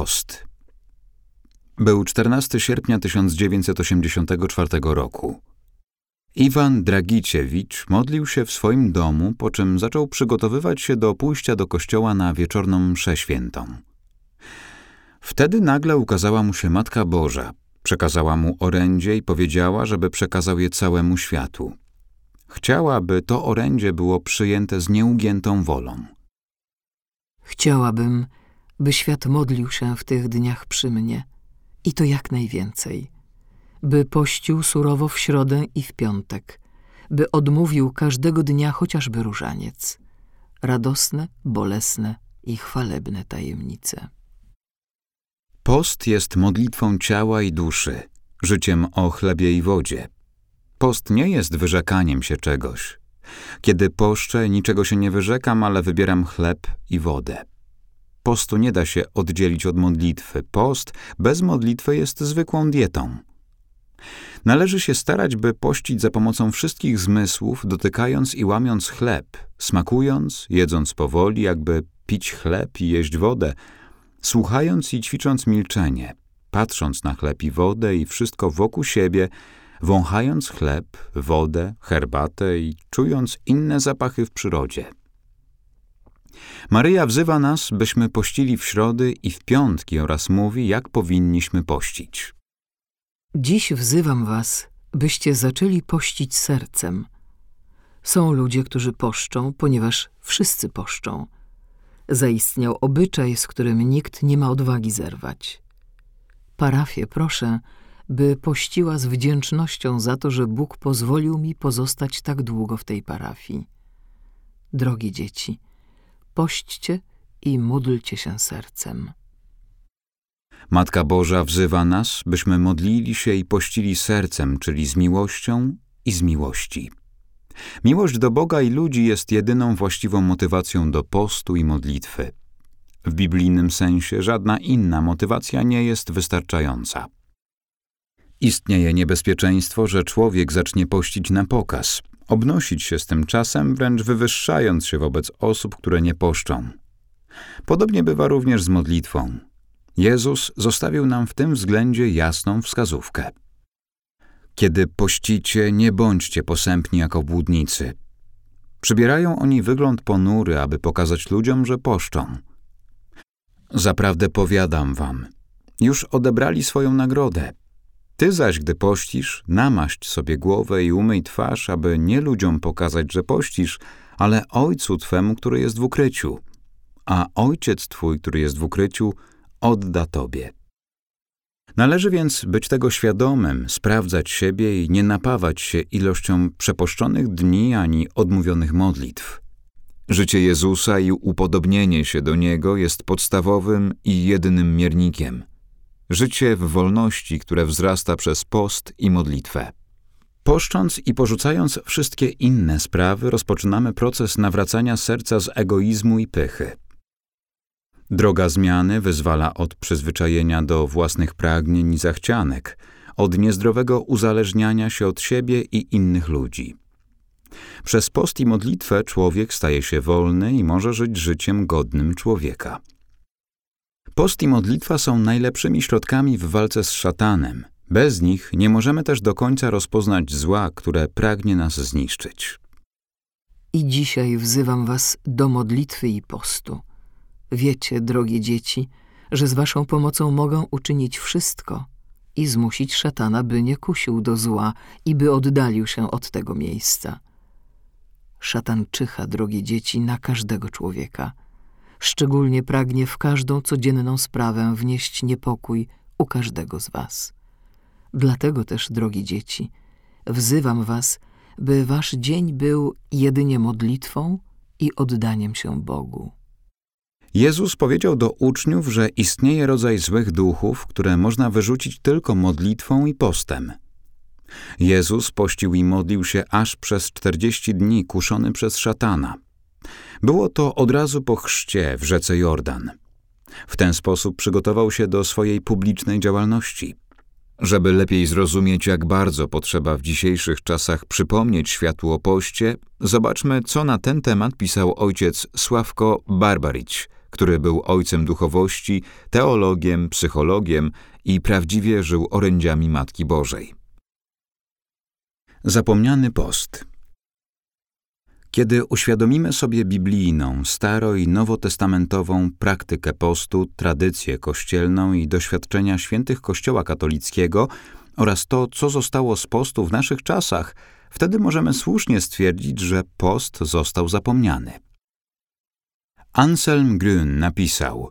Post. Był 14 sierpnia 1984 roku. Iwan Dragiciewicz modlił się w swoim domu, po czym zaczął przygotowywać się do pójścia do kościoła na wieczorną mszę świętą. Wtedy nagle ukazała mu się Matka Boża, przekazała mu orędzie i powiedziała, żeby przekazał je całemu światu. Chciała, by to orędzie było przyjęte z nieugiętą wolą. Chciałabym, by świat modlił się w tych dniach przy mnie i to jak najwięcej, by pościł surowo w środę i w piątek, by odmówił każdego dnia chociażby różaniec, radosne, bolesne i chwalebne tajemnice. Post jest modlitwą ciała i duszy, życiem o chlebie i wodzie. Post nie jest wyrzekaniem się czegoś. Kiedy poszczę, niczego się nie wyrzekam, ale wybieram chleb i wodę. Postu nie da się oddzielić od modlitwy. Post bez modlitwy jest zwykłą dietą. Należy się starać, by pościć za pomocą wszystkich zmysłów, dotykając i łamiąc chleb, smakując, jedząc powoli, jakby pić chleb i jeść wodę, słuchając i ćwicząc milczenie, patrząc na chleb i wodę i wszystko wokół siebie, wąchając chleb, wodę, herbatę i czując inne zapachy w przyrodzie. Maryja wzywa nas, byśmy pościli w środy i w piątki oraz mówi, jak powinniśmy pościć. Dziś wzywam was, byście zaczęli pościć sercem. Są ludzie, którzy poszczą, ponieważ wszyscy poszczą. Zaistniał obyczaj, z którym nikt nie ma odwagi zerwać. Parafię proszę, by pościła z wdzięcznością za to, że Bóg pozwolił mi pozostać tak długo w tej parafii. Drogie dzieci, pośćcie i módlcie się sercem. Matka Boża wzywa nas, byśmy modlili się i pościli sercem, czyli z miłością i z miłości. Miłość do Boga i ludzi jest jedyną właściwą motywacją do postu i modlitwy. W biblijnym sensie żadna inna motywacja nie jest wystarczająca. Istnieje niebezpieczeństwo, że człowiek zacznie pościć na pokaz, obnosić się z tym czasem, wręcz wywyższając się wobec osób, które nie poszczą. Podobnie bywa również z modlitwą. Jezus zostawił nam w tym względzie jasną wskazówkę. Kiedy pościcie, nie bądźcie posępni jako błudnicy. Przybierają oni wygląd ponury, aby pokazać ludziom, że poszczą. Zaprawdę powiadam wam, już odebrali swoją nagrodę. Ty zaś, gdy pościsz, namaść sobie głowę i umyj twarz, aby nie ludziom pokazać, że pościsz, ale Ojcu Twemu, który jest w ukryciu. A Ojciec Twój, który jest w ukryciu, odda Tobie. Należy więc być tego świadomym, sprawdzać siebie i nie napawać się ilością przeposzczonych dni ani odmówionych modlitw. Życie Jezusa i upodobnienie się do Niego jest podstawowym i jedynym miernikiem. Życie w wolności, które wzrasta przez post i modlitwę. Poszcząc i porzucając wszystkie inne sprawy, rozpoczynamy proces nawracania serca z egoizmu i pychy. Droga zmiany wyzwala od przyzwyczajenia do własnych pragnień i zachcianek, od niezdrowego uzależniania się od siebie i innych ludzi. Przez post i modlitwę człowiek staje się wolny i może żyć życiem godnym człowieka. Post i modlitwa są najlepszymi środkami w walce z szatanem. Bez nich nie możemy też do końca rozpoznać zła, które pragnie nas zniszczyć. I dzisiaj wzywam was do modlitwy i postu. Wiecie, drogie dzieci, że z waszą pomocą mogę uczynić wszystko i zmusić szatana, by nie kusił do zła i by oddalił się od tego miejsca. Szatan czyha, drogie dzieci, na każdego człowieka. Szczególnie pragnie w każdą codzienną sprawę wnieść niepokój u każdego z was. Dlatego też, drogie dzieci, wzywam was, by wasz dzień był jedynie modlitwą i oddaniem się Bogu. Jezus powiedział do uczniów, że istnieje rodzaj złych duchów, które można wyrzucić tylko modlitwą i postem. Jezus pościł i modlił się aż przez czterdzieści dni, kuszony przez szatana. Było to od razu po chrzcie w rzece Jordan. W ten sposób przygotował się do swojej publicznej działalności. Żeby lepiej zrozumieć, jak bardzo potrzeba w dzisiejszych czasach przypomnieć światu o poście, zobaczmy, co na ten temat pisał ojciec Sławko Barbaricz – który był ojcem duchowości, teologiem, psychologiem i prawdziwie żył orędziami Matki Bożej. Zapomniany post Kiedy uświadomimy sobie biblijną, staro- i nowotestamentową praktykę postu, tradycję kościelną i doświadczenia świętych Kościoła katolickiego oraz to, co zostało z postu w naszych czasach, wtedy możemy słusznie stwierdzić, że post został zapomniany. Anselm Grün napisał: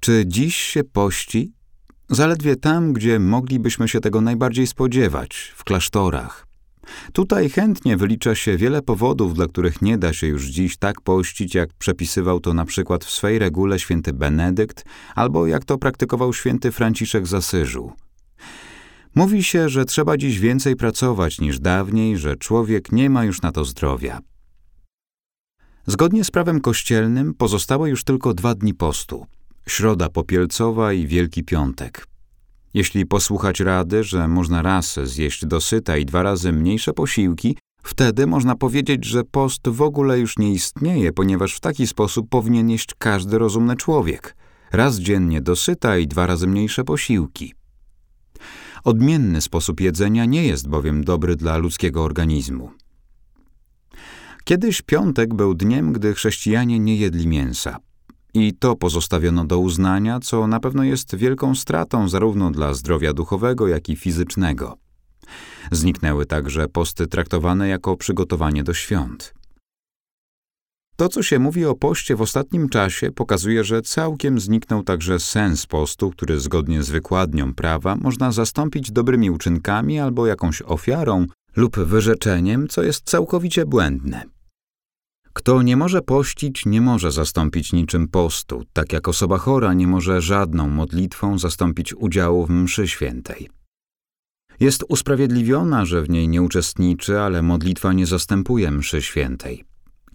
Czy dziś się pości? Zaledwie tam, gdzie moglibyśmy się tego najbardziej spodziewać, w klasztorach. Tutaj chętnie wylicza się wiele powodów, dla których nie da się już dziś tak pościć, jak przepisywał to na przykład w swej regule święty Benedykt, albo jak to praktykował święty Franciszek z Asyżu. Mówi się, że trzeba dziś więcej pracować niż dawniej, że człowiek nie ma już na to zdrowia. Zgodnie z prawem kościelnym pozostały już tylko dwa dni postu środa popielcowa i Wielki Piątek. Jeśli posłuchać rady, że można raz zjeść dosyta i dwa razy mniejsze posiłki, wtedy można powiedzieć, że post w ogóle już nie istnieje, ponieważ w taki sposób powinien jeść każdy rozumny człowiek. Raz dziennie dosyta i dwa razy mniejsze posiłki. Odmienny sposób jedzenia nie jest bowiem dobry dla ludzkiego organizmu. Kiedyś piątek był dniem, gdy chrześcijanie nie jedli mięsa. I to pozostawiono do uznania, co na pewno jest wielką stratą zarówno dla zdrowia duchowego, jak i fizycznego. Zniknęły także posty traktowane jako przygotowanie do świąt. To, co się mówi o poście w ostatnim czasie, pokazuje, że całkiem zniknął także sens postu, który zgodnie z wykładnią prawa można zastąpić dobrymi uczynkami albo jakąś ofiarą lub wyrzeczeniem, co jest całkowicie błędne. Kto nie może pościć, nie może zastąpić niczym postu, tak jak osoba chora nie może żadną modlitwą zastąpić udziału w mszy świętej. Jest usprawiedliwiona, że w niej nie uczestniczy, ale modlitwa nie zastępuje mszy świętej.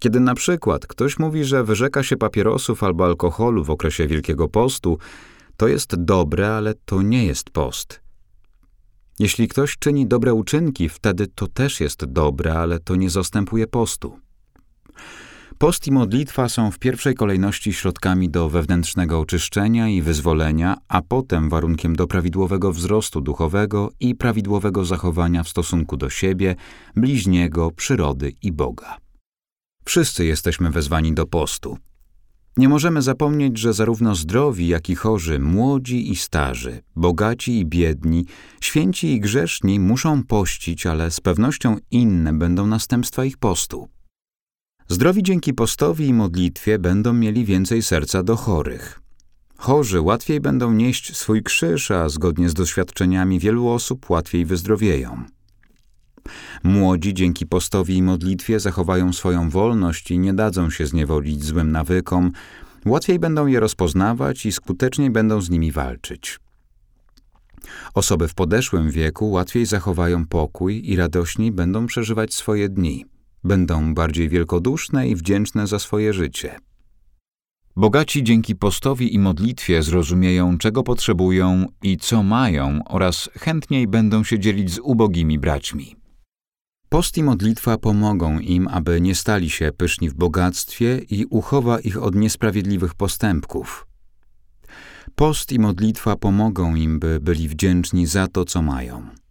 Kiedy na przykład ktoś mówi, że wyrzeka się papierosów albo alkoholu w okresie Wielkiego Postu, to jest dobre, ale to nie jest post. Jeśli ktoś czyni dobre uczynki, wtedy to też jest dobre, ale to nie zastępuje postu. Post i modlitwa są w pierwszej kolejności środkami do wewnętrznego oczyszczenia i wyzwolenia, a potem warunkiem do prawidłowego wzrostu duchowego i prawidłowego zachowania w stosunku do siebie, bliźniego, przyrody i Boga. Wszyscy jesteśmy wezwani do postu. Nie możemy zapomnieć, że zarówno zdrowi, jak i chorzy, młodzi i starzy, bogaci i biedni, święci i grzeszni muszą pościć, ale z pewnością inne będą następstwa ich postu. Zdrowi dzięki postowi i modlitwie będą mieli więcej serca do chorych. Chorzy łatwiej będą nieść swój krzyż, a zgodnie z doświadczeniami wielu osób łatwiej wyzdrowieją. Młodzi dzięki postowi i modlitwie zachowają swoją wolność i nie dadzą się zniewolić złym nawykom, łatwiej będą je rozpoznawać i skuteczniej będą z nimi walczyć. Osoby w podeszłym wieku łatwiej zachowają pokój i radośniej będą przeżywać swoje dni. Będą bardziej wielkoduszne i wdzięczne za swoje życie. Bogaci dzięki postowi i modlitwie zrozumieją, czego potrzebują i co mają, oraz chętniej będą się dzielić z ubogimi braćmi. Post i modlitwa pomogą im, aby nie stali się pyszni w bogactwie i uchowa ich od niesprawiedliwych postępków. Post i modlitwa pomogą im, by byli wdzięczni za to, co mają.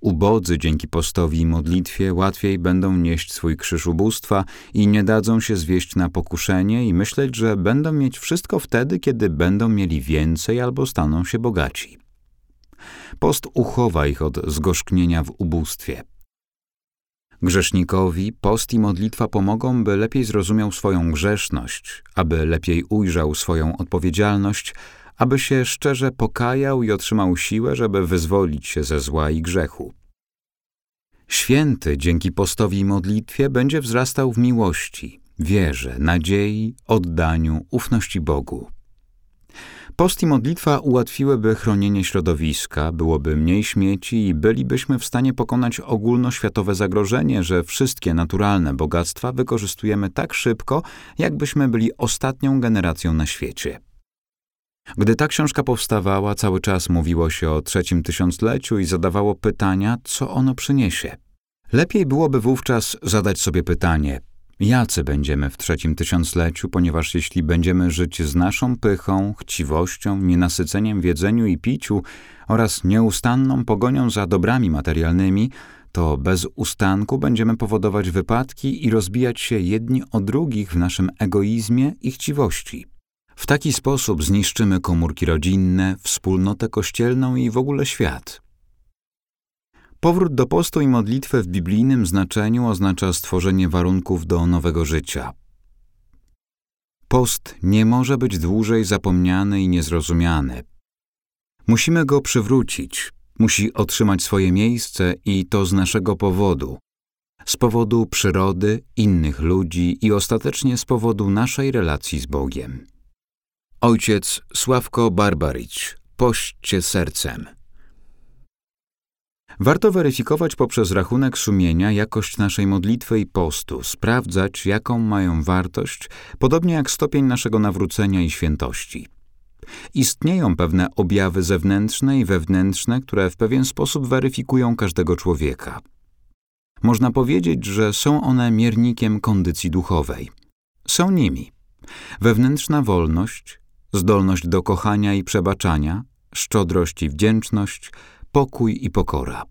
Ubodzy dzięki postowi i modlitwie łatwiej będą nieść swój krzyż ubóstwa i nie dadzą się zwieść na pokuszenie i myśleć, że będą mieć wszystko wtedy, kiedy będą mieli więcej albo staną się bogaci. Post uchowa ich od zgorzknienia w ubóstwie. Grzesznikowi post i modlitwa pomogą, by lepiej zrozumiał swoją grzeszność, aby lepiej ujrzał swoją odpowiedzialność, aby się szczerze pokajał i otrzymał siłę, żeby wyzwolić się ze zła i grzechu. Święty dzięki postowi i modlitwie będzie wzrastał w miłości, wierze, nadziei, oddaniu, ufności Bogu. Post i modlitwa ułatwiłyby chronienie środowiska, byłoby mniej śmieci i bylibyśmy w stanie pokonać ogólnoświatowe zagrożenie, że wszystkie naturalne bogactwa wykorzystujemy tak szybko, jakbyśmy byli ostatnią generacją na świecie. Gdy ta książka powstawała, cały czas mówiło się o trzecim tysiącleciu i zadawało pytania, co ono przyniesie. Lepiej byłoby wówczas zadać sobie pytanie, jacy będziemy w trzecim tysiącleciu, ponieważ jeśli będziemy żyć z naszą pychą, chciwością, nienasyceniem w jedzeniu i piciu oraz nieustanną pogonią za dobrami materialnymi, to bez ustanku będziemy powodować wypadki i rozbijać się jedni o drugich w naszym egoizmie i chciwości. W taki sposób zniszczymy komórki rodzinne, wspólnotę kościelną i w ogóle świat. Powrót do postu i modlitwy w biblijnym znaczeniu oznacza stworzenie warunków do nowego życia. Post nie może być dłużej zapomniany i niezrozumiany. Musimy go przywrócić, musi otrzymać swoje miejsce i to z naszego powodu. Z powodu przyrody, innych ludzi i ostatecznie z powodu naszej relacji z Bogiem. Ojciec Sławko Barbaricz, pośćcie sercem. Warto weryfikować poprzez rachunek sumienia jakość naszej modlitwy i postu, sprawdzać, jaką mają wartość, podobnie jak stopień naszego nawrócenia i świętości. Istnieją pewne objawy zewnętrzne i wewnętrzne, które w pewien sposób weryfikują każdego człowieka. Można powiedzieć, że są one miernikiem kondycji duchowej. Są nimi wewnętrzna wolność, zdolność do kochania i przebaczania, szczodrość i wdzięczność, pokój i pokora.